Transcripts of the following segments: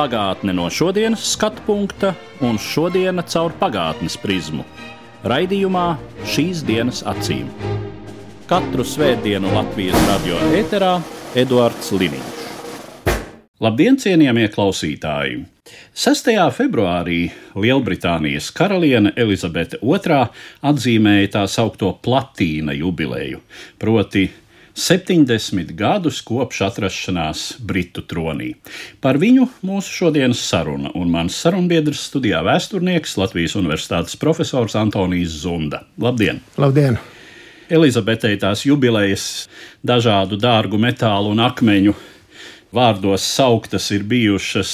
Pagātne no šodienas skatu punkta un šodienas caur pagātnes prizmu. Raidījumā šīs dienas acīm. Katru svētdienu Latvijas radio eterā Eduards Liniņš. Labdien, cienījamie klausītāji! 6. februārī Lielbritānijas karaliene Elizabete II atzīmēja tā saucamo platīna jubileju, proti 70 gadus kopš atrašanās Britu tronī. Par viņu mūsu šodienas saruna un mans sarunbiedrs studijā vēsturnieks Latvijas Universitātes profesors Antonijs Zunda. Labdien! Labdien! Elizabetei tās jubilejas dažādu dārgu metālu un akmeņu vārdos sauktas ir bijušas.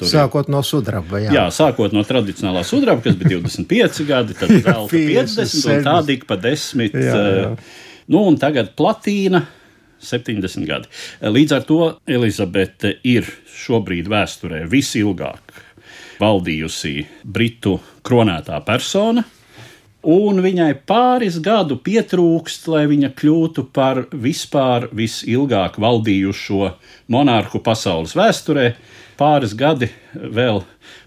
Tur Sākot no sudraba. Jā, Jā, sākot no tradicionālā sudraba, kas bija 25 gadi, tad zelta 50 un 50, tā tika pa 10. Jā, jā. eh, Nu, un tagad platīna 70 gadi. Līdz ar to Elizabete ir šobrīd vēsturē visilgāk valdījusi Britu kronētā persona. Un viņai pāris gadu pietrūkst, lai viņa kļūtu par vispār visilgāk valdījušo monārhu pasaules vēsturē. Pāris gadi vēl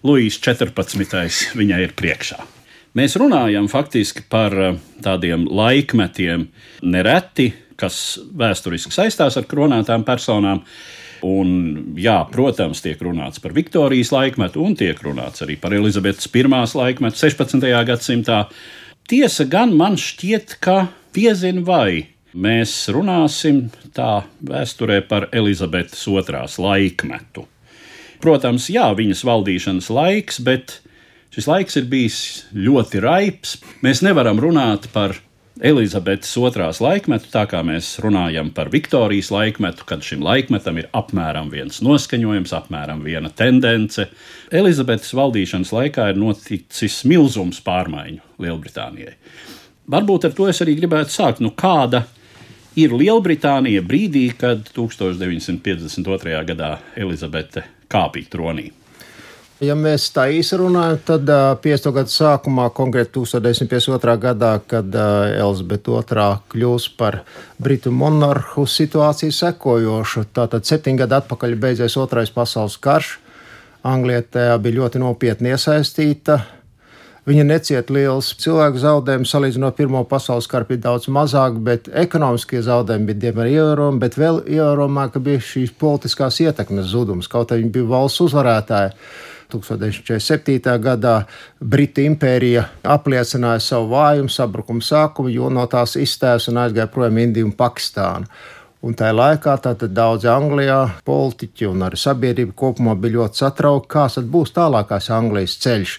Luīs 14. viņai ir priekšā. Mēs runājam faktiski par eh, tādiem laikmetiem, nereti, kas vēsturiski saistās ar kronētām personām. Un, jā, protams, tiek runāts par Viktorijas laikmetu, un tiek runāts arī par Elizabetes I laikmetu 16. gadsimtā. Tiesa gan man šķiet, ka diezin vai mēs runāsim tā vēsturē par Elizabetes II laikmetu. Protams, jā, viņas valdīšanas laiks, bet šis laiks ir bijis ļoti raips. Mēs nevaram runāt par Elizabetes II laikmetu, tā kā mēs runājam par Viktorijas laikmetu, kad šim laikmetam ir apmēram viens noskaņojums, apmēram viena tendence. Elizabetes valdīšanas laikā ir noticis milzums pārmaiņu Lielbritānijai. Varbūt ar to es arī gribētu sākt. Nu, kāda ir Lielbritānija brīdī, kad 1952. gadā Elizabete kāpīja tronī? Ja mēs tā īsi runājam, tad uh, 50. gada sākumā, konkrēti 1952. gadā, kad uh, Elizabete II kļūs par britu monarhu, situācija sekojoša. Tātad septiņi gadi atpakaļ beidzies Otrais pasaules karš. Anglija tajā bija ļoti nopietni iesaistīta. Viņa necieta liels cilvēku zaudējumus, salīdzinot Pirmo pasaules karu, bija daudz mazāk, bet ekonomiskie zaudējumi bija diemžēl ievērojami. Bet vēl ievērojamāk bija šīs politiskās ietekmes zudums, kaut arī viņa bija valsts uzvarētāja. 1947. gadā Britu impērija apliecināja savu vājumu, sabrukumu sākumu, jo no tās izstājās un aizgāja projām Indiju un Pakistānu. Un tajā laikā daudzi Anglijā politiķi un arī sabiedrība kopumā bija ļoti satraukti, kāds būs tālākais Anglijas ceļš.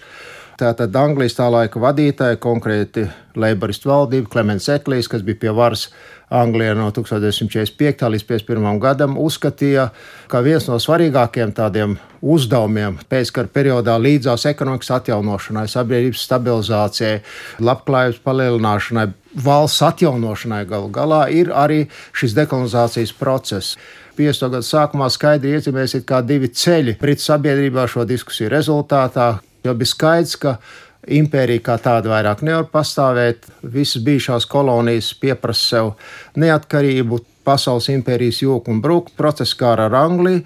Tātad Anglijas tā laika vadītāja, konkrēti Leiboristu valdība, Klimants Eklīs, kas bija pie varas Anglijā no 1945. līdz 1951. gadam, uzskatīja, ka viens no svarīgākajiem tādiem uzdevumiem pēckara periodā līdzās ekonomikas atjaunošanai, sabiedrības stabilizācijai, labklājības palielināšanai, valsts atjaunošanai galu galā ir arī šis dekolonizācijas process. 50. gadu sākumā skaidri iezīmēsiet kā divi ceļi Britu sabiedrībā šo diskusiju rezultātā, jo bija skaidrs, ka impērija kā tāda vairs nevar pastāvēt. Visas bijušās kolonijas pieprasa sev neatkarību. Pasaules impērijas jūka un brūka process kā ar Angliju.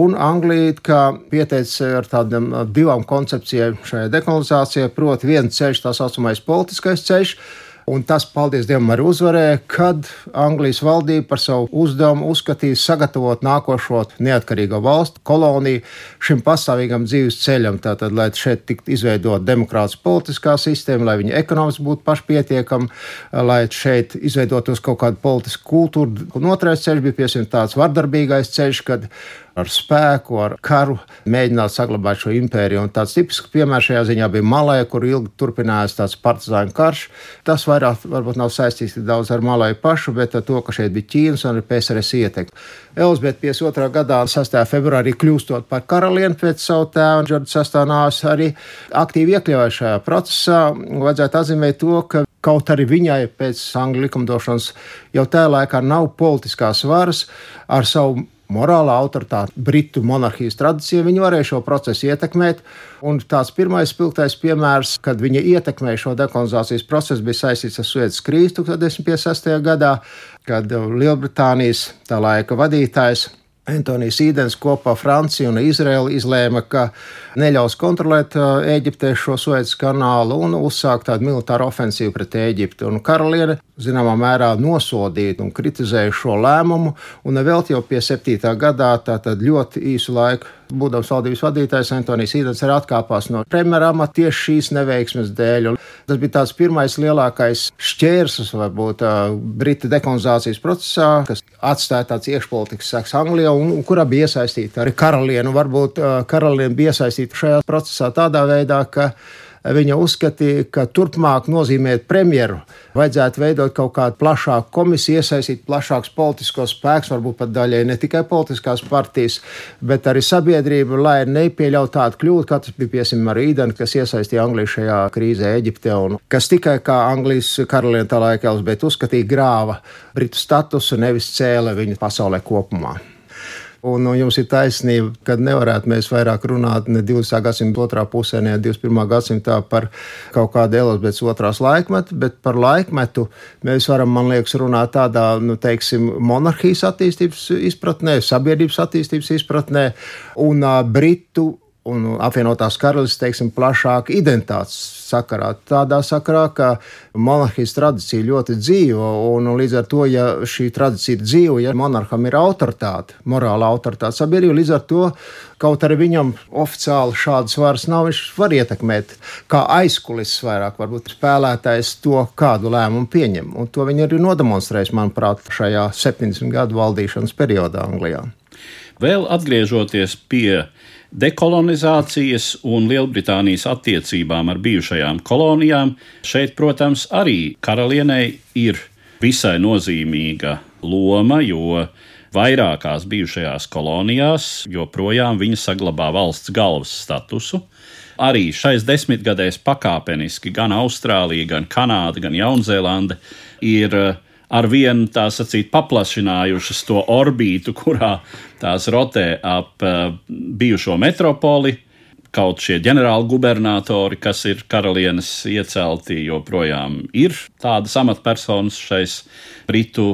Un Anglija kā pieteica ar tādām divām koncepcijām šajā dekolonizācijā, proti, viens ceļš, tā saucamais politiskais ceļš, Un tas, paldies Dievam, arī uzvarēja, kad Anglijas valdība par savu uzdevumu uzskatīja sagatavot nākošo neatkarīgo valstu koloniju šim pastāvīgam dzīves ceļam. Tātad, lai šeit tiktu izveidota demokrātiska politiskā sistēma, lai viņi ekonomiski būtu pašpietiekami, lai šeit izveidotos kaut kāda politiska kultūra. Un otrais ceļš bija piesim tāds vardarbīgais ceļš, kad ar spēku, ar karu mēģināt saglabāt šo impēriju. Un tāds tipisks piemērs šajā ziņā bija Malē, kur ilgi turpinājās tāds partizāņu karš. Tas vairāk varbūt nav saistīts daudz ar Malē pašu, bet ar to, ka šeit bija Ķīnas un PSRS ietekme. Elizabete 52. gadā, 6. februārī kļūstot par karalieni pēc savu tēvu un Džordža sastāvnās, arī aktīvi iekļāvās šajā procesā. Vajadzētu atzīmēt to, ka kaut arī viņai pēc angļu likumdošanas jau tajā laikā nav politiskās varas ar savu morālā autoritāte, Britu monarhijas tradīcija, viņi varēja šo procesu ietekmēt. Un tāds pirmais spilgtais piemērs, kad viņa ietekmēja šo dekolonizācijas procesu, bija saistīts ar Suēdzes krīzi 1956. gadā, kad Lielbritānijas tā laika vadītājs Antonijs Īdens kopā ar Franciju un Izraelu izlēma, ka neļaus kontrolēt Eģiptē šo Suēdzes kanālu un uzsākt tādu militāru ofensīvu pret Eģipti. Un karaliene zināmā mērā nosodīja un kritizēja šo lēmumu, un vēl jau pie 7. gadā, tātad ļoti īsu laiku būdams valdības vadītājs, Antonijs Īdens arī atkāpās no premjera amata tieši šīs neveiksmes dēļ. Tas bija tāds pirmais lielākais šķērslis, varbūt, Britu dekolonizācijas procesā, kas atstāja tāds iekšpolitikas seks Anglijā, un, un kurā bija iesaistīta arī karaliene. Varbūt karaliene bija iesaistīta šajā procesā tādā veidā, ka viņa uzskatīja, ka turpmāk nozīmēt premjeru vajadzētu veidot kaut kādu plašāku komisiju, iesaistīt plašāks politiskos spēks, varbūt pat daļai ne tikai politiskās partijas, bet arī sabiedrību, lai nepieļautu tādu kļūdu, kā tas bija piesim ar Īdenu, kas iesaistīja Angliju šajā krīzē Eģipte un kas tikai kā Anglijas karaliene tā laika Elizabete uzskatīja grāva Britu statusu, nevis cēla viņu pasaulē kopumā. Un nu, jums ir taisnība, ka nevarētu mēs vairāk runāt ne 20. gadsimta otrā pusē, ne 21. gadsimtā par kaut kādu Elizabetes otrās laikmetu, bet par laikmetu mēs varam, man liekas, runāt tādā, nu, teiksim, monarhijas attīstības izpratnē, sabiedrības attīstības izpratnē un uh, Britu un apvienotās karalistes, teiksim, plašāka identitātes sakarā. Tādā sakarā, ka monarhijas tradīcija ļoti dzīvo, un līdz ar to, ja šī tradīcija dzīvo, ja monarham ir autoritāte, morāla autoritāte sabiedrība, līdz ar to, kaut arī viņam oficiāli šādas varas nav, viņš var ietekmēt, kā aizkulis vairāk, varbūt spēlētājs to, kādu lēmumu pieņem. Un to viņi arī nodemonstrēs, manuprāt, šajā 70 gadu valdīšanas periodā Anglijā. Vēl atgriežoties pie dekolonizācijas un Lielbritānijas attiecībām ar bijušajām kolonijām, šeit, protams, arī karalienei ir visai nozīmīga loma, jo vairākās bijušajās kolonijās joprojām viņa saglabā valsts galvas statusu. Arī šais desmitgadēs pakāpeniski gan Austrālija, gan Kanāda, gan Jaunzēlande ir ar vienu tā sacīt paplašinājušas to orbītu, kurā tās rotē ap uh, bijušo metropoli. Kaut šie ģenerāli gubernatori, kas ir karalienes iecelti, joprojām ir tādas amatpersonas šais Britu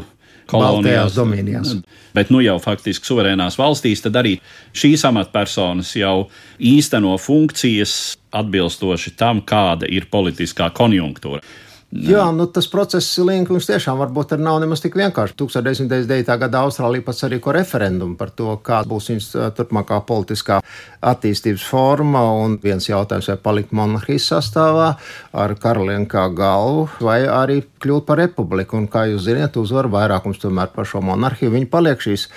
kolonijās. Domīnijās. Bet nu jau faktiski suverēnās valstīs, tad arī šīs amatpersonas jau īsteno funkcijas atbilstoši tam, kāda ir politiskā konjunktūra. Jā, nu, tas process Linkums tiešām varbūt nav nemaz tik vienkārši. 1999. gadā Austrālija pats arī ko referendumu par to, kāda būs viņas turpmākā politiskā attīstības forma. Un viens jautājums, vai palikt monarhijas sastāvā ar karalieni kā galvu, vai arī kļūt par republiku. Un, kā jūs zināt, uzvar vairākums tomēr par šo monarhiju. Viņi paliek šīs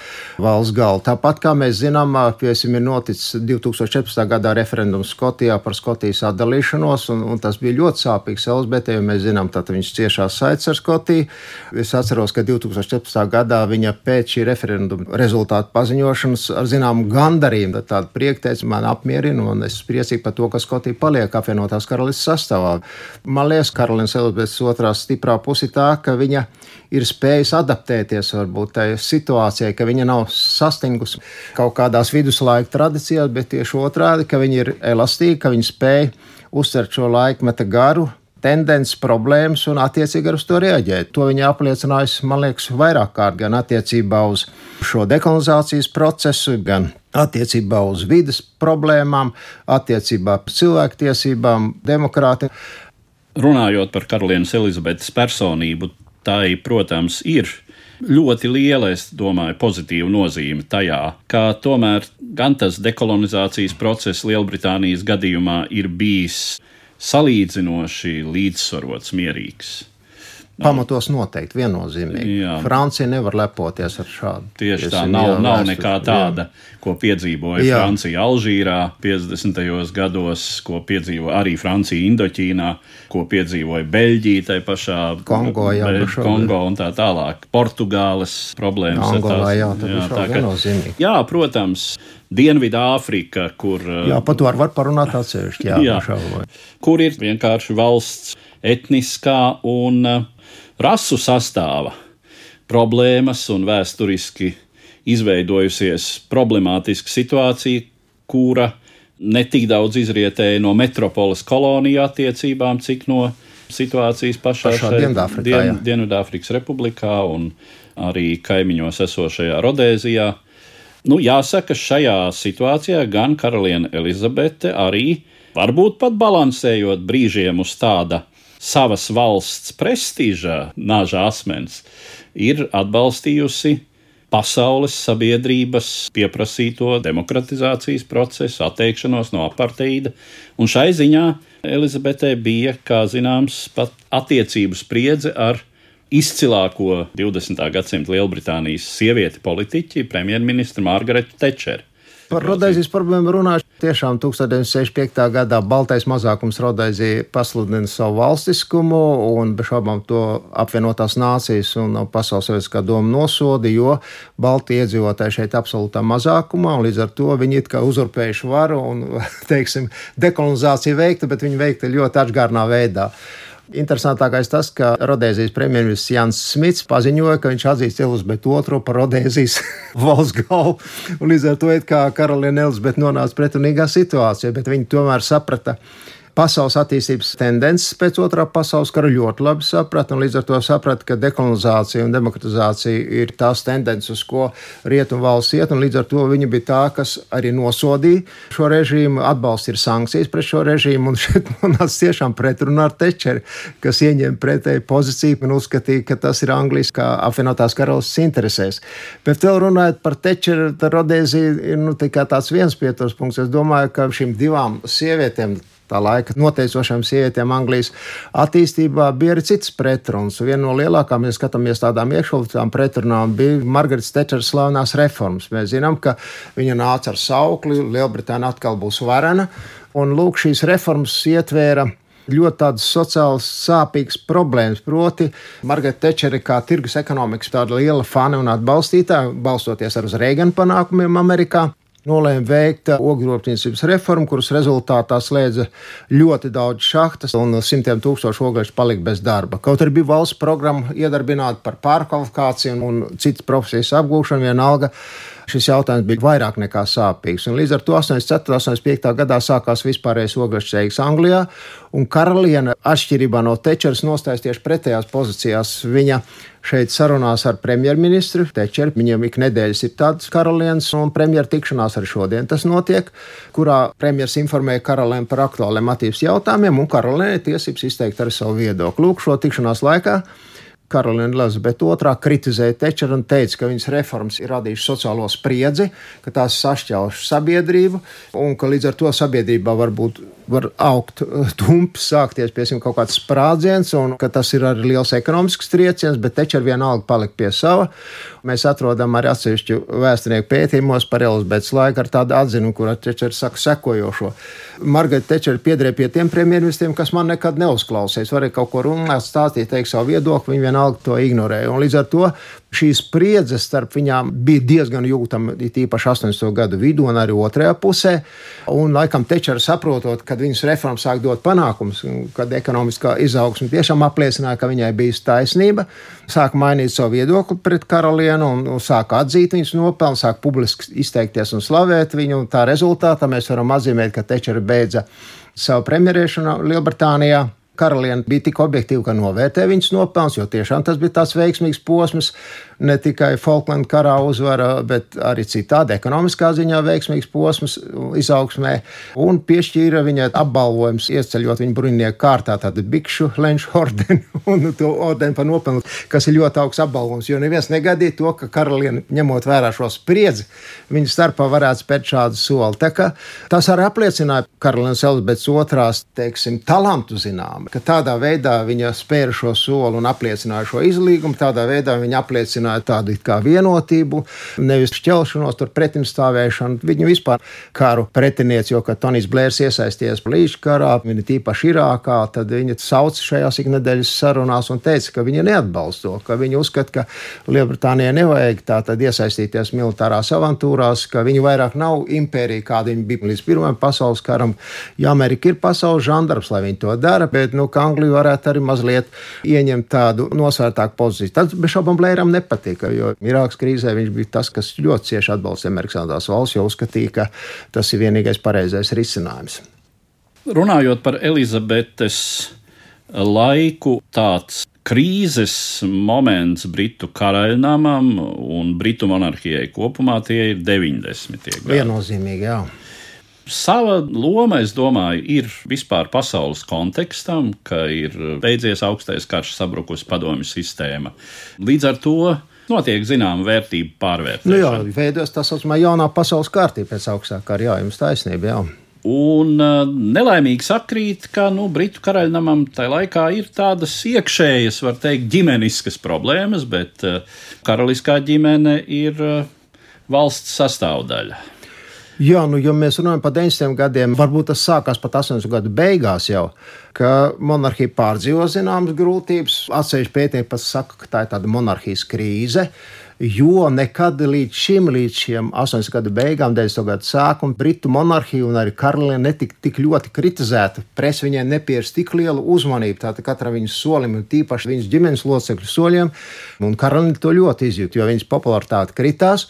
valsts galva. Tāpat kā mēs zinām, piesim ir noticis 2014. gadā referendums Skotijā par Skotijas atdalīšanos, un, un tas bija ļoti sāpīgs Elizabetei, jo mēs zinām, tātad viņš ciešās saites ar Skotiju. Es atceros, ka 2014. gadā viņa pēc šī referenduma rezultātu paziņošanas ar zināmu gandarījumu, tādu prieku teica, man apmierina, un es priecīgi par to, ka Skotija paliek apvienotās karalistes sastāvā. Man liekas, Karolīnas Elizabetes otrās stiprā pusi tā, ka viņa ir spējusi adaptēties varbūt tajā situācijai, ka viņa nav sastingusi kaut kādās viduslaika tradīcijās, bet tieši otrādi, ka viņa ir elastīga, ka viņa spēja uztvert šo laikmeta garu, tendences, problēmas un attiecīgi ar to reaģēt. To viņa apliecinājusi, man liekas, vairāk kārt gan attiecībā uz šo dekolonizācijas procesu, gan attiecībā uz vidas problēmām, attiecībā par cilvēktiesībām, demokrātiem. Runājot par karalienes Elizabetes personību, tai, protams, ir ļoti liela, es domāju, pozitīva nozīme tajā, ka tomēr gan tas dekolonizācijas process Lielbritānijas gadījumā ir bijis salīdzinoši līdzsvarots, mierīgs. Pamatos noteikti viennozīmīgi. Jā. Francija nevar lepoties ar šādu. Tieši tā, nav, jā, nav nekā Jā. tāda, ko piedzīvoja Jā. Francija Alžīrā 50. gados, ko piedzīvoja arī Francija Indoķīnā, ko piedzīvoja Beļģija tai pašā Kongo, jā, Be- šobrīd. Kongo un tā tālāk. Portugāles problēmas. Angolā, tās- jā, ir tā ka-. Jā, protams, Dienvidāfrika, kur Jā, par to var, parunāt atsevišķi. Jā, Jā. jā. kur ir vienkārši valsts etniskā un rasu sastāva problēmas un vēsturiski izveidojusies problemātiska situācija, kura ne tik daudz izrietēja no metropoles koloniju attiecībām, cik no situācijas pašā, Pašā Dienvidāfrikā, Dien. Dienvidāfrikas republikā un arī kaimiņos esošajā Rodēzijā. Nu, jāsaka, šajā situācijā gan karaliene Elizabete arī, varbūt pat balansējot brīžiem uz tāda savas valsts prestiža, nāža asmens, ir atbalstījusi pasaules sabiedrības pieprasīto demokratizācijas procesu, atteikšanos no aparteida. Un šai ziņā Elizabetei bija, kā zināms, pat attiecību spriedze ar izcilāko 20. gadsimta Lielbritānijas sievieti politiķi, premjerministru Margaretu Tečeri. Par Rodēzijas problēmu runāšu. Tiešām 1965. gadā Baltais mazākums Rodēzija pasludina savu valstiskumu, un bez šaubām to apvienotās nācijas un Pasaules Savienības doma nosoda, jo Balti iedzīvotāji šeit absolūtā mazākumā, un līdz ar to viņi it kā uzurpējuši varu un, teiksim, dekolonizācija veikta, bet viņi veikta ļoti atžgārnā veidā. Interesantākais tas, ka Rodēzijas premjerministrs Jans Smits paziņoja, ka viņš atzīst Elizabetu II par Rodēzijas valsts galvu. Līdz ar to it kā karaliene Elizabete nonāca pretrunīgā situācijā, bet viņi tomēr saprata, pasaules attīstības tendences pēc otrā pasaules kara ļoti labi saprata, un līdz ar to saprata, ka dekolonizācija un demokratizācija ir tās tendences, uz ko rietumu valsts iet, un līdz ar to viņa bija tā, kas arī nosodīja šo režīmu, atbalstīja sankcijas pret šo režīmu, un šeit nonāca tiešām pretrunā ar Tečeri, kas ieņēma pretēju pozīciju un uzskatīja, ka tas ir Anglijas kā apvienotās karalistes interesēs. Bet vēl runājot par Tečeri, tad Rodēzija ir nu, tikai tāds viens pieturas punkts. Es domāju, ka šīm divām sievietēm tā laika noteicošām sievietēm Anglijas attīstībā bija arī cits pretruns. Viena no lielākām, ja skatāmies tādām iekšpolitiskām pretrunām, bija Margaretas Tečeras slavenās reformas. Mēs zinām, ka viņa nāca ar saukli, Lielbritānija atkal būs varena, un lūk, šīs reformas ietvēra ļoti tādas sociālas sāpīgas problēmas. Proti, Margarita Tečere kā tirgus ekonomikas tāda liela fana un atbalstītāja, balstoties ar uz Reigana panākumiem Amerikā. Nolēma veikt ogļu reformu, kuras rezultātā slēdza ļoti daudz šahtas un simtiem tūkstošu ogļu palika bez darba. Kaut arī bija valsts programma iedarbināta par pārkvalifikāciju un citas profesijas apgūšanu, vienalga šis jautājums bija vairāk nekā sāpīgs. Un līdz ar to 84. un 85. gadā sākās vispārējais ogles ceļš Anglijā, un karaliene, atšķirībā no Tečeras, nostājas tieši pretējās pozīcijās. Viņa šeit sarunās ar premjerministru Tečeru. Viņam ik nedēļas ir tādas karalienes un premjeras tikšanās arī šodien. Tas notiek, kurā premjeras informē karalieni par aktuāliem attīstības jautājumiem, un karalienei tiesības izteikt arī savu viedokli. Lūk, šo tikšanās laikā. Karaliene Elizabete II kritizēja Tečeru un teica, ka viņas reformas ir radījušas sociālo spriedzi, ka tās sašķelšu sabiedrību un ka līdz ar to sabiedrībā var būt var augt tumps, sākties piesim, kaut kāds sprādziens, un ka tas ir arī liels ekonomisks trieciens, bet Tečer vienalga palika pie sava. Mēs atrodam arī atsevišķu vēsturnieku pētījumos par Elizabetes laiku ar tādu atzinumu, kur Tečer saka sekojošo. Margarita Tečer piederēja pie tiem premjerministriem, kas man nekad neuzklausīs. Varēja kaut ko runāt, stāstīt, teikt savu viedokli, viņi vienalga to ignorēja. Un līdz ar to šī spriedze starp viņām bija diezgan jūtama, īpaši 80. gadu vidū un arī otrajā pusē. Un laikam Tečer saprotot, kad viņas reformas sāk dot panākumus, kad ekonomiskā izaugsme tiešām apliecināja, ka viņai bija taisnība, sāk mainīt savu viedokli pret karalienu un, un sāk atzīt viņas nopelnu, sāk publiski izteikties un slavēt viņu. Un tā rezultātā mēs varam atzīmēt, ka Tečer beidza savu premjerēšanu Lielbritānijā. Karaliene bija tik objektīva, ka novērtēja viņas nopelnus, jo tiešām tas bija tāds veiksmīgs posms. Ne tikai Falklandu karā uzvara, bet arī citādi ekonomiskā ziņā veiksmīgs posms izaugsmē. Un piešķīra viņai apbalvojums, ieceļot viņu bruņinieku kārtā, tādu bikšu lenču ordeni un to ordeni par nopelnu, kas ir ļoti augsts apbalvojums. Jo neviens negaidīja to, ka karaliene, ņemot vērā šo spriedzi, viņa starpā varētu spērt šādu soli. Tā kā tas arī apliecināja karalienes Elizabetes otrās, teiksim, talantu zinām. Ka tādā veidā viņa spēra šo soli un apliecināja šo izlīgumu, tādā veidā viņa apliecināja tādu it kā vienotību, nevis šķelšanos, tur pretimstāvēšanu. Viņa vispār karu pretinieci, jo, kad Tonijs Blērs iesaisties līdz karā, viņa tīpaši Irākā, tad viņa sauca šajās iknedēļas sarunās un teica, ka viņa neatbalsta to, ka viņa uzskata, ka Lielbritānijai nevajag tā tad iesaistīties militārās avantūrās, ka viņa vairāk nav impērija, kāda viņa bija līdz Pirmajam pasaules karam. Ja Amerika ir pasaules žandarbs, lai viņi to dara, bet nu, Anglija varētu arī mazliet ieņemt tādu nosvērtāku pozīciju. Tas bez šaubām Blēram nepatika, jo Irākas krīzē viņš bija tas, kas ļoti cieši atbalstīja Amerikas Savienotās valsts, jo uzskatīja, ka tas ir vienīgais pareizais risinājums. Runājot par Elizabetes laiku, tāds krīzes moments Britu karaļnamam un Britu monarhijai kopumā tie ir 90. gadi. Viennozīmīgi, jā. Sava loma, es domāju, ir vispār pasaules kontekstam, ka ir beidzies augstais karš, sabrukusi padomju sistēma. Līdz ar to notiek zināma vērtība pārvērtēšana. Nu jā, veidos tā saucamā jaunā pasaules kārtība pēc augstākā kara. Jā, jums taisnība. Jā. Un uh, nelaimīgi sakrīt, ka nu, Britu karaļnamam tajā laikā ir tādas iekšējas, var teikt, ģimeniskas problēmas, bet uh, karaliskā ģimene ir uh, valsts sastāvdaļa. Jā, nu, ja mēs runājam par 90 gadiem, varbūt tas sākās pat 80 gadu beigās jau, ka monarhija pārdzīvo zināmas grūtības. Atsevišķi pētījumi pat saka, ka tā ir tāda monarhijas krīze. Jo nekad līdz šim, līdz šiem 80 gadu beigām, 90 gadu sākumam, Britu monarhija un arī karaliene netika tik ļoti kritizēta. Presa viņai nepievērsa tik lielu uzmanību. Tātad katram viņas solim, un tīpaši viņas ģimenes locekļu soļiem, un karaliene to ļoti izjūt, jo viņas popularitāte kritās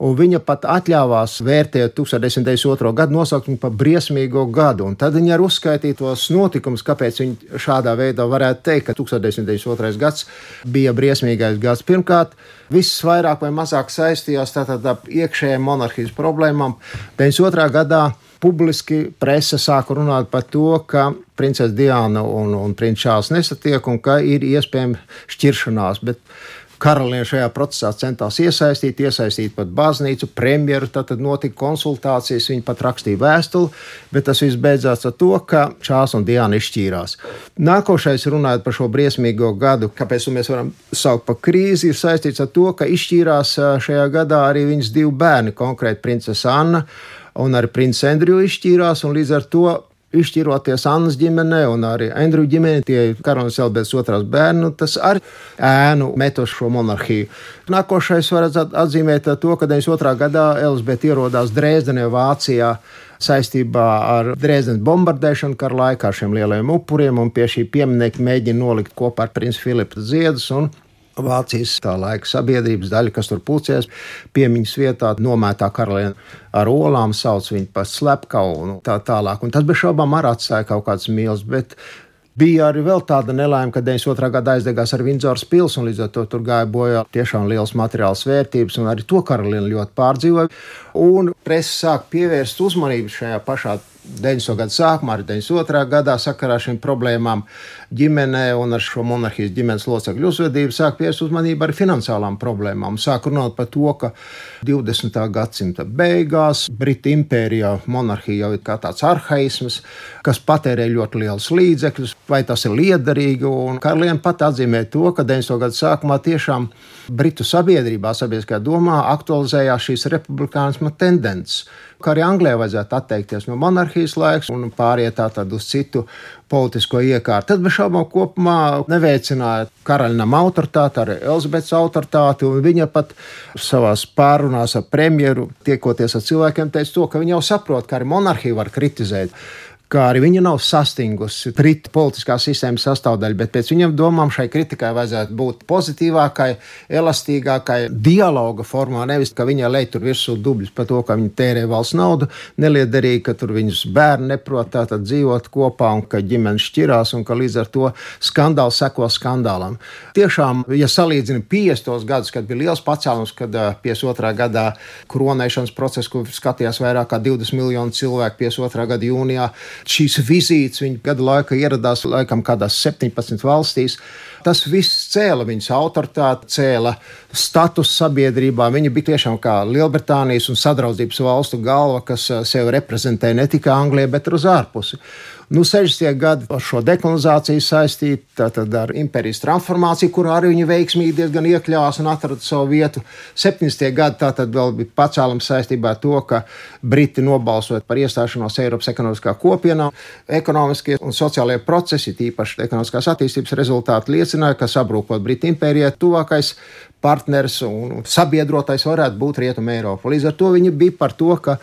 un viņa pat atļāvās vērtēt 1902. gadu, nosaukt viņu par briesmīgo gadu. Un tad viņa arī uzskaitīja tos notikumus, kāpēc viņa šādā veidā varētu teikt, ka 1902. gads bija briesmīgais gads. Pirmkārt, viss vairāk vai mazāk saistījās ar iekšējām monarhijas problēmām. 92. gadā publiski presa sāka runāt par to, ka princese Diana un, un princis Čāls nesatiek un ka ir iespējama šķiršanās. Bet Karaliene šajā procesā centās iesaistīt, iesaistīt pat baznīcu, premjeru. Tad notika konsultācijas, viņa pat rakstīja vēstuli, bet tas viss beidzās ar to, ka Čāls un Diana izšķīrās. Nākošais, runājot par šo briesmīgo gadu, kāpēc mēs varam saukt par krīzi, ir saistīts ar to, ka izšķīrās šajā gadā arī viņas divi bērni, konkrēti princese Anna un arī princis Andriju izšķīrās, līdz ar to izšķiroties Annas ģimenē un arī Andrew ģimenē, tie karalis Elbētas otrās bērnu, tas arī ēnu metos šo monarhiju. Nākošais var atzīmēt to, ka 92. gadā Elizabete ierodās Dresdenē, Vācijā saistībā ar Dresdenes bombardēšanu kara laikā šiem lielajiem upuriem, un pie šī pieminiekta mēģina nolikt kopā ar princi Filipu Ziedus Vācijas tā laika sabiedrības daļa, kas tur pulcēs, piemiņas vietā nomētā karaliene ar olām, sauc viņu par slepkavu un tā tālāk. Un tas bez šaubām arī atstāja kaut kāds mīls, bet Bija arī tāda nelaime, ka 92. gadā aizdegās ar Vindzoras pilsētu, un līdz ar to tur gāja bojā tiešām liels materiāls vērtības, un arī to karalieni ļoti pārdzīvoja. Un presa sāk pievērst uzmanību šajā pašā 90. gada sākumā, arī 92. gadā sakarā ar šīm problēmām ģimenē un ar šo monarhijas ģimenes locekļu uzvedību sāk pievērst uzmanību arī finansiālām problēmām. Sāk runāt par to, ka 20. gadsimta beigās Britu impērijā monarhija jau ir kā tāds arhaisms, kas patērē ļoti lielus līdzekļus, vai tas ir liederīgi. Un Karaliene pat atzīmē to, ka 90. gada sākumā tiešām Britu sabiedrībā, sabiedriskajā domā aktualizējās šīs republikānisma tendences ka arī Anglijai vajadzētu atteikties no monarhijas laiks un pāriet tātad uz citu politisko iekārtu. Tad bez šaubām kopumā neveicināja karaļnam autoritāti, arī Elizabetes autoritāti, un viņa pat savā pārunās ar premjeru, tiekoties ar cilvēkiem, teica to, ka viņa jau saprot, ka arī monarhiju var kritizēt kā arī viņa nav sastingusi Britu politiskās sistēmas sastāvdaļa, bet pēc viņam domām šai kritikai vajadzētu būt pozitīvākai, elastīgākai, dialoga formā, nevis ka viņai lej tur virsū dubļus par to, ka viņa tērē valsts naudu, neliederīgi, ka tur viņas bērni neprot tātad dzīvot kopā un ka ģimenes šķirās un ka līdz ar to skandāls seko skandālam. Tiešām, ja salīdzina 50. gadus, kad bija liels pacēlums, kad 52. gadā kronēšanas process, ko skatījās vairāk kā 20 miljonu cilvēku 52. gada jūnijā, šīs vizītes viņa gadu laikā ieradās laikam kādās 17 valstīs. Tas viss cēla viņas autoritāti, cēla status sabiedrībā. Viņa bija tiešām kā Lielbritānijas un sadraudzības valstu galva, kas eh, sevi reprezentēja ne tikai Anglijā, bet arī uz ārpusi. Nu, 60. gadi ar šo dekolonizāciju saistīti, tātad ar impērijas transformāciju, kurā arī viņi veiksmīgi diezgan iekļāvās un atrada savu vietu. 70. gadi tātad vēl bija pacēlums saistībā ar to, ka Briti nobalsot par iestāšanos Eiropas ekonomiskā kopienā. Ekonomiskie un sociālie procesi, tīpaši ekonomiskās attīstības rezultāti, liecināja, ka sabrūkot Britu impērijai tuvākais partners un sabiedrotais varētu būt Rietuma Eiropa. Līdz ar to viņi bija par to, ka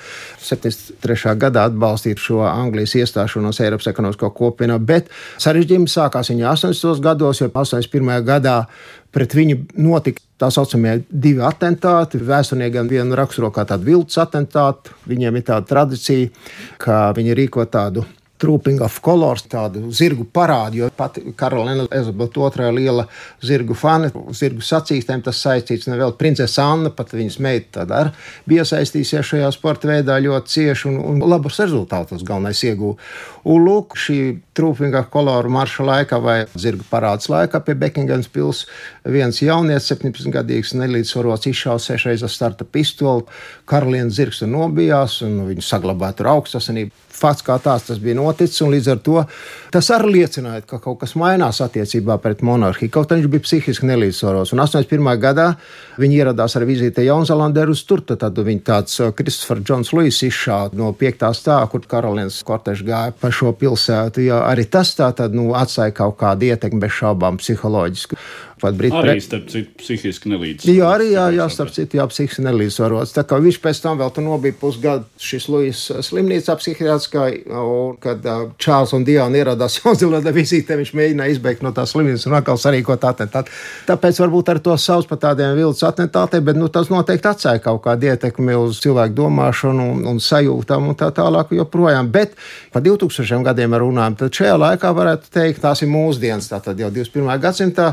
73. gadā atbalstītu šo Anglijas iestāšanos Eiropas ekonomisko kopienā, bet sarežģījumi sākās viņa 80. gados, jo 81. gadā pret viņu notika tā saucamie divi atentāti. Vēsturniekam vienu raksturo kā tādu viltus atentātu. Viņiem ir tāda tradīcija, ka viņi rīko tādu Trooping of Colors, tādu zirgu parādu, jo pati Karolīna Elizabete II liela zirgu fani, zirgu sacīkstēm tas saistīts. Nevēl princese Anna, pat viņas meita tad ar bija iesaistījusies šajā sporta veidā ļoti cieši un, un labus rezultātus galvenais ieguva. Un lūk, šī Trooping of Color marša laikā vai zirgu parāds laikā pie Bekingams pils viens jaunietis, 17 gadīgs nelīdzsvarots izšaus sešreiz ar starta pistoli. Karolīna zirgs nobijās un viņu saglabāja tur augstasinību fakts kā tāds tas bija noticis. Līdz ar to tas arī liecināja, ka kaut kas mainās attiecībā pret monarhiju. Kaut arī viņš bija psihiski nelīdzsvarots. Un 81. gadā viņi ieradās ar vizīti Jaunzēlandē uz tur. Tad viņi tāds Kristofers Džons Luis izšāva no piektā stāva, kur karalienes kortežs gāja pa šo pilsētu. Jā, arī tas tā tad nu, atstāja kaut kādu ietekmi bez šaubām psiholoģisku. Pat Britu arī, starp citu, psihiski nelīdzsvarots. Jā, arī, jā, jā starp citu, jā, psihiski nelīdzsvarots. Tā kā viņš pēc tam vēl tur nobija pusgadu šis Lujas slimnīcā psihiatriskā, un kad uh, Čāls un Diana ieradās Jaunzēlandē vizītē, viņš mēģināja izbeigt no tās slimnīcas un atkal sarīkot atentātu. Tāpēc varbūt ar to savus par tādiem viltus atentātiem, bet nu, tas noteikti atstāja kaut kādu ietekmi uz cilvēku domāšanu un, un sajūtām un tā tālāk joprojām. Bet par 2000 gadiem runājam, tad šajā laikā varētu teikt, tās ir mūsdienas, tātad jau 21. gadsimtā.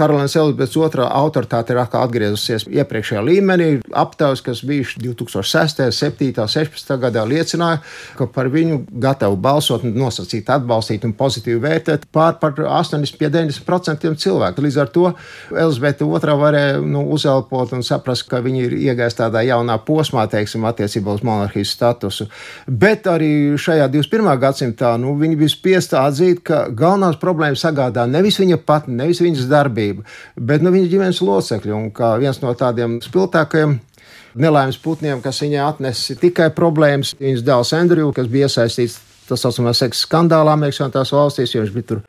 Karalienes Elizabetes II autoritāte ir atkal atgriezusies iepriekšējā līmenī. Aptaujas, kas bija 2006, 7, 16 gadā, liecināja, ka par viņu gatavu balsot, nosacīt, atbalstīt un pozitīvi vērtēt pār par 80-90% cilvēku. Līdz ar to Elizabete II varēja nu, uzelpot un saprast, ka viņi ir iegājis tādā jaunā posmā, teiksim, attiecībā uz monarhijas statusu. Bet arī šajā 21. gadsimtā nu, viņi bija spiest atzīt, ka galvenās problēmas sagādā nevis viņa pati, nevis viņas darbība kustība, bet nu, viņa ģimenes locekļi un kā viens no tādiem spilgtākajiem. Nelaimes putniem, kas viņai atnesa tikai problēmas. Viņas dēls Andrews, kas bija iesaistīts tā saucamā seksa skandālā Amerikas valstīs, jo viņš bija tur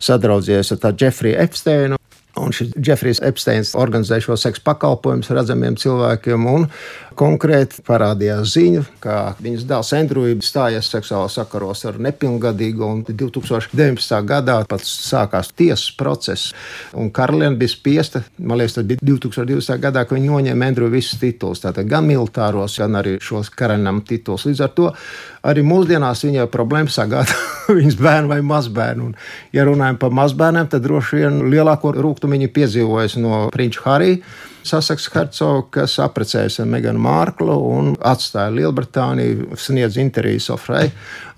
sadraudzies ar Jeffrey Epsteinu. Un šis Jeffrijs Epsteins organizēja šo seksu pakalpojumus redzamiem cilvēkiem, un konkrēti parādījās ziņa, ka viņas dēls Andrūds stājies seksuālā sakaros ar nepilngadīgu, un 2019. gadā pat sākās tiesas process, un Karaliene bija spiesta, man liekas, tas bija 2020. gadā, ka viņi noņēma Andrūdu visus titulus, tātad gan militāros, gan arī šos karaļam titulus. Līdz ar to arī mūsdienās viņai problēma sagādā viņas bērnu vai mazbērnu. Un, ja runājam par mazbērniem, tad droši vien lielāko rūkumu viņi piedzīvojas no Prinča Harija. Sasaks Hercogs, kas apprecējās ar Meganu Mārklu un atstāja Lielbritāniju, sniedz intervijas Ofrei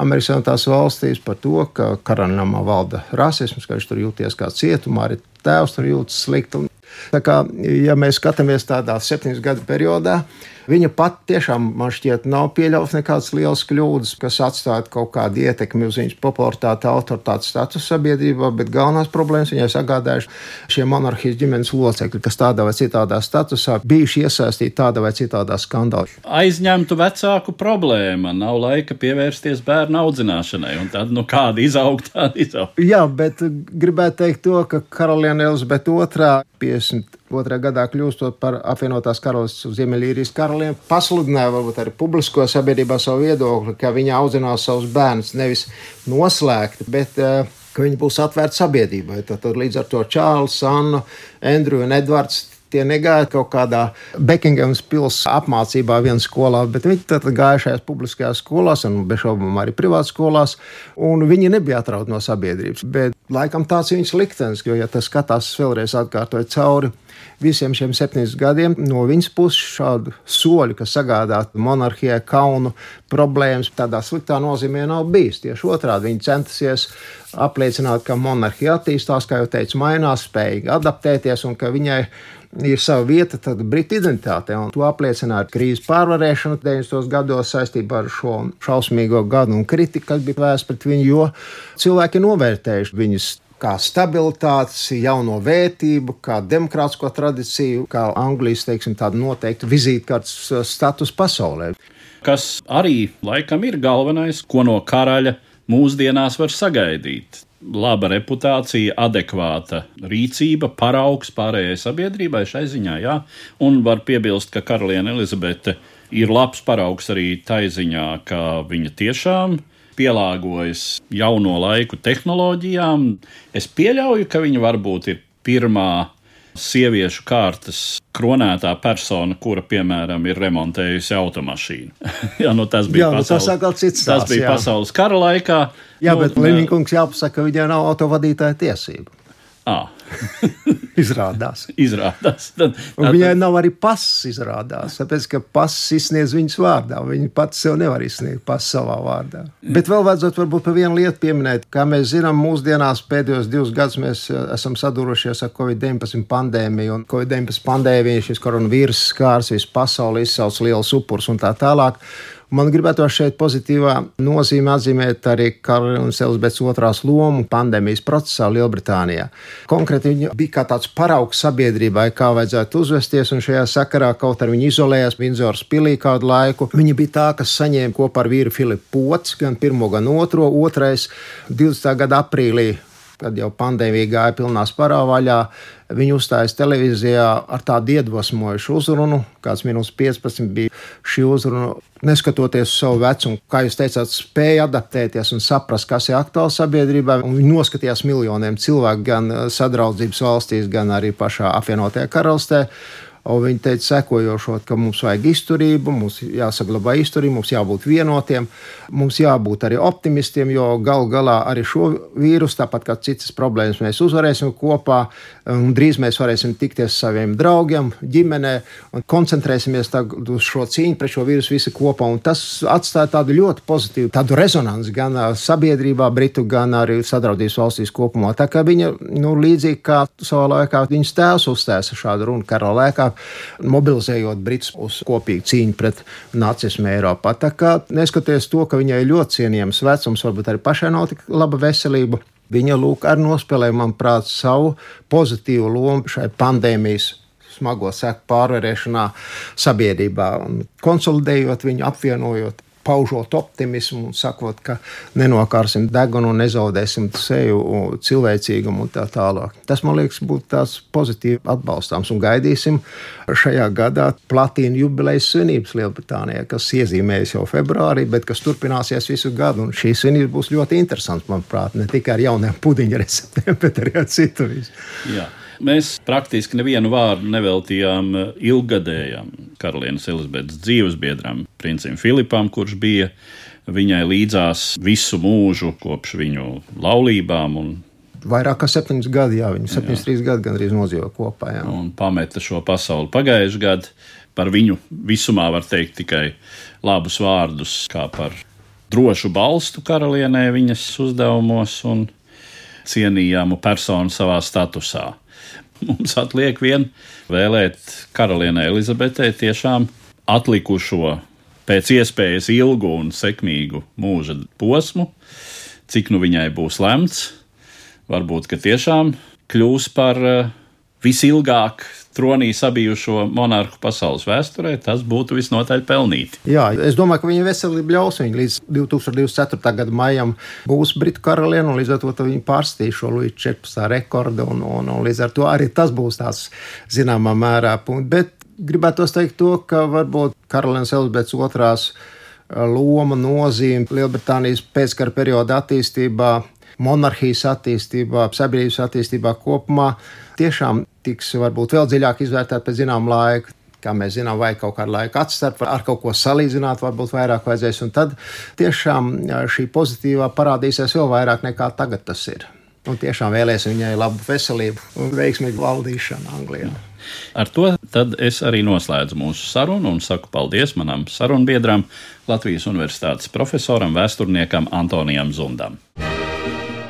Amerikas Savienotās valstīs par to, ka karaļnamā valda rasisms, ka viņš tur jūties kā cietumā, arī tēvs tur jūtas slikti. Tā kā, ja mēs skatāmies tādā septiņu gadu periodā, viņa pat tiešām man šķiet nav pieļauts nekādas lielas kļūdas, kas atstātu kaut kādu ietekmi uz viņas popularitāti, autoritātes statusu sabiedrībā, bet galvenās problēmas viņai sagādājuši šie monarhijas ģimenes locekļi, kas tādā vai citādā statusā bijuši iesaistīti tādā vai citādā skandālā. Aizņemtu vecāku problēma, nav laika pievērsties bērnu audzināšanai, un tad nu kāda izaugt, tāda izaugt. Jā, bet gribētu teikt to, ka karaliene Elizabete II 52. gadā kļūstot par apvienotās karalistes Ziemeļīrijas karaliem, pasludināja varbūt arī publisko sabiedrībā savu viedokli, ka viņa audzinās savus bērnus nevis noslēgti, bet uh, ka viņi būs atvērti sabiedrībai. Tad, tad līdz ar to Čārlis, Anna, Andrew un Edvards Tie negāja kaut kādā Bekingams pilsētas apmācībā vienā skolā, bet viņi tad gāja šajās publiskajās skolās, un bez šaubām arī privātās skolās, viņi nebija atrauti no sabiedrības. Bet laikam tāds ir viņas liktenis, jo, ja tas skatās vēlreiz atkārtoja cauri visiem šiem septiņiem gadiem no viņas puses šādu soļu, kas sagādātu monarhijai kaunu, problēmas tādā sliktā nozīmē nav bijis. Tieši otrādi viņi centusies apliecināt, ka monarhija attīstās, kā jau teicu, mainās, spējīgi adaptēties un ka viņai ir sava vieta Britu identitātē, to apliecināja krīzes pārvarēšana 90. gados saistībā ar šo šausmīgo gadu un kritiku, kas bija vērsta pret viņu, jo cilvēki novērtējuši viņus kā stabilitātes, jauno vērtību, kā demokrātisko tradīciju, kā Anglijas teiksim, noteikta vizītkartes status pasaulē. Kas arī laikam ir galvenais, ko no karaļa mūsdienās var sagaidīt. Laba reputācija, adekvāta rīcība, paraugs pārējai sabiedrībai šai ziņā, jā. Un var piebilst, ka karaliene Elizabete ir labs paraugs arī tai ziņā, ka viņa tiešām pielāgojas jauno laiku tehnoloģijām. Es pieļauju, ka viņa varbūt ir pirmā sieviešu kārtas kronētā persona, kura, piemēram, ir remontējusi automašīnu. jā, nu tas bija, jā, pasaules, nu, tas cits tas bija jā. pasaules kara laikā. Jā, nu, bet Leninkungs jāpasaka, ka viņai nav autovadītāja tiesība. À. izrādās. izrādās. Tad, tad, viņai nav arī pasis, izrādās. Tāpēc, ka pasis izsniedz viņas vārdā. Viņa pati sev nevar izsniegt pasis savā vārdā. Mm. Bet vēl vajadzētu varbūt par vienu lietu pieminēt. Kā mēs zinām, mūsdienās pēdējos divus gadus mēs eh, esam sadurušies ar Covid-19 pandēmiju. Un Covid-19 pandēmija, šis koronavīrus skārs visu pasauli, izsauc liels upurs un tā tālāk. Man gribētu šeit pozitīvā nozīmē atzīmēt arī Karolīnas Elizabetes otrās lomu pandēmijas procesā Lielbritānijā. Konkrēti viņa bija kā tāds paraugs sabiedrībai, kā vajadzētu uzvesties, un šajā sakarā kaut arī viņa izolējās Vinzoras pilī kādu laiku. Viņa bija tā, kas saņēma kopā ar vīru Filipu Pots, gan pirmo, gan otro. Otrais 20. gada aprīlī kad jau pandēmija gāja pilnā sparā vaļā, viņi uzstājas televīzijā ar tādu iedvesmojušu uzrunu, kāds minūtes 15 bija šī uzruna. Neskatoties uz savu vecumu, kā jūs teicāt, spēja adaptēties un saprast, kas ir aktuāli sabiedrībā. Viņi noskatījās miljoniem cilvēku gan sadraudzības valstīs, gan arī pašā apvienotajā karalistē. Un viņi teica, sekojošo, ka mums vajag izturību, mums jāsaglabā izturība, mums jābūt vienotiem, mums jābūt arī optimistiem, jo galu galā arī šo vīrusu, tāpat kā citas problēmas, mēs uzvarēsim kopā. Drīz mēs varēsim tikties ar saviem draugiem, ģimenē un koncentrēsimies uz šo cīņu pret šo vīrusu visi kopā. Un tas atstāja tādu ļoti pozitīvu tādu rezonanci gan sabiedrībā, Britu, gan arī sadraudzības valstīs kopumā. Tā kā viņa, nu, līdzīgi kā savā laikā viņas tēvs uzstāja šādu runu kara laikā, mobilizējot Britus uz kopīgu cīņu pret nacismu Eiropā. Tā kā neskatoties to, ka viņai ļoti cienījams vecums, varbūt arī pašai nav tik laba veselība. Viņa lūk, arī nospēlēja, manuprāt, savu pozitīvu lomu šai pandēmijas smago seku pārvarēšanā sabiedrībā, konsolidējot viņu, apvienojot paužot optimismu un sakot, ka nenokārsim degunu un nezaudēsim seju cilvēcīgumu un tā tālāk. Tas, man liekas, būtu tāds pozitīvi atbalstāms un gaidīsim šajā gadā platīnu jubilejas svinības Lielbritānijā, kas iezīmējas jau februārī, bet kas turpināsies visu gadu. Un šīs svinības būs ļoti interesants, manuprāt, ne tikai ar jauniem pudiņu receptēm, bet arī ar citu visu. Jā. Mēs praktiski nevienu vārdu neveltījām eh, ilgadējam karalienes Elizabetes dzīvesbiedram, princim Filipam, kurš bija viņai līdzās visu mūžu kopš viņu laulībām. Vairāk kā septiņus gadus, jā, viņi septiņus, trīs gadus gandrīz nodzīvoja kopā. Jā. Un pameta šo pasauli pagājušajā gadā. Par viņu visumā var teikt tikai labus vārdus, kā par drošu balstu karalienē viņas uzdevumos un cienījamu personu savā statusā. Mums atliek vien vēlēt karalienei Elizabetei tiešām atlikušo pēc iespējas ilgu un sekmīgu mūža posmu, cik nu viņai būs lemts. Varbūt, ka tiešām kļūs par uh, visilgāk tronī sabijušo monarhu pasaules vēsturē, tas būtu visnotaļ pelnīti. Jā, es domāju, ka viņa veselība ļaus viņai līdz 2024. gada maijam būs Britu karaliene, un līdz ar to viņa pārstīs šo Luīsu 14. rekordu, un, un, un līdz ar to arī tas būs tās zināmā mērā. Bet gribētu teikt to, ka varbūt karalienes Elizabetes otrās eh, loma, nozīme Lielbritānijas pēckara perioda attīstībā monarhijas attīstībā, sabiedrības attīstībā kopumā tiešām tiks varbūt vēl dziļāk izvērtēt pēc zināma laika. Kā mēs zinām, vai kaut kādu laiku atstāt, ar kaut ko salīdzināt, varbūt vairāk vajadzēs. Un tad tiešām šī pozitīvā parādīsies vēl vairāk nekā tagad tas ir. Un tiešām vēlēsim viņai labu veselību un veiksmīgu valdīšanu Anglijā. Ar to es arī noslēdzu mūsu sarunu un saku paldies manam sarunbiedram, Latvijas Universitātes profesoram, vēsturniekam Antonijam Zundam.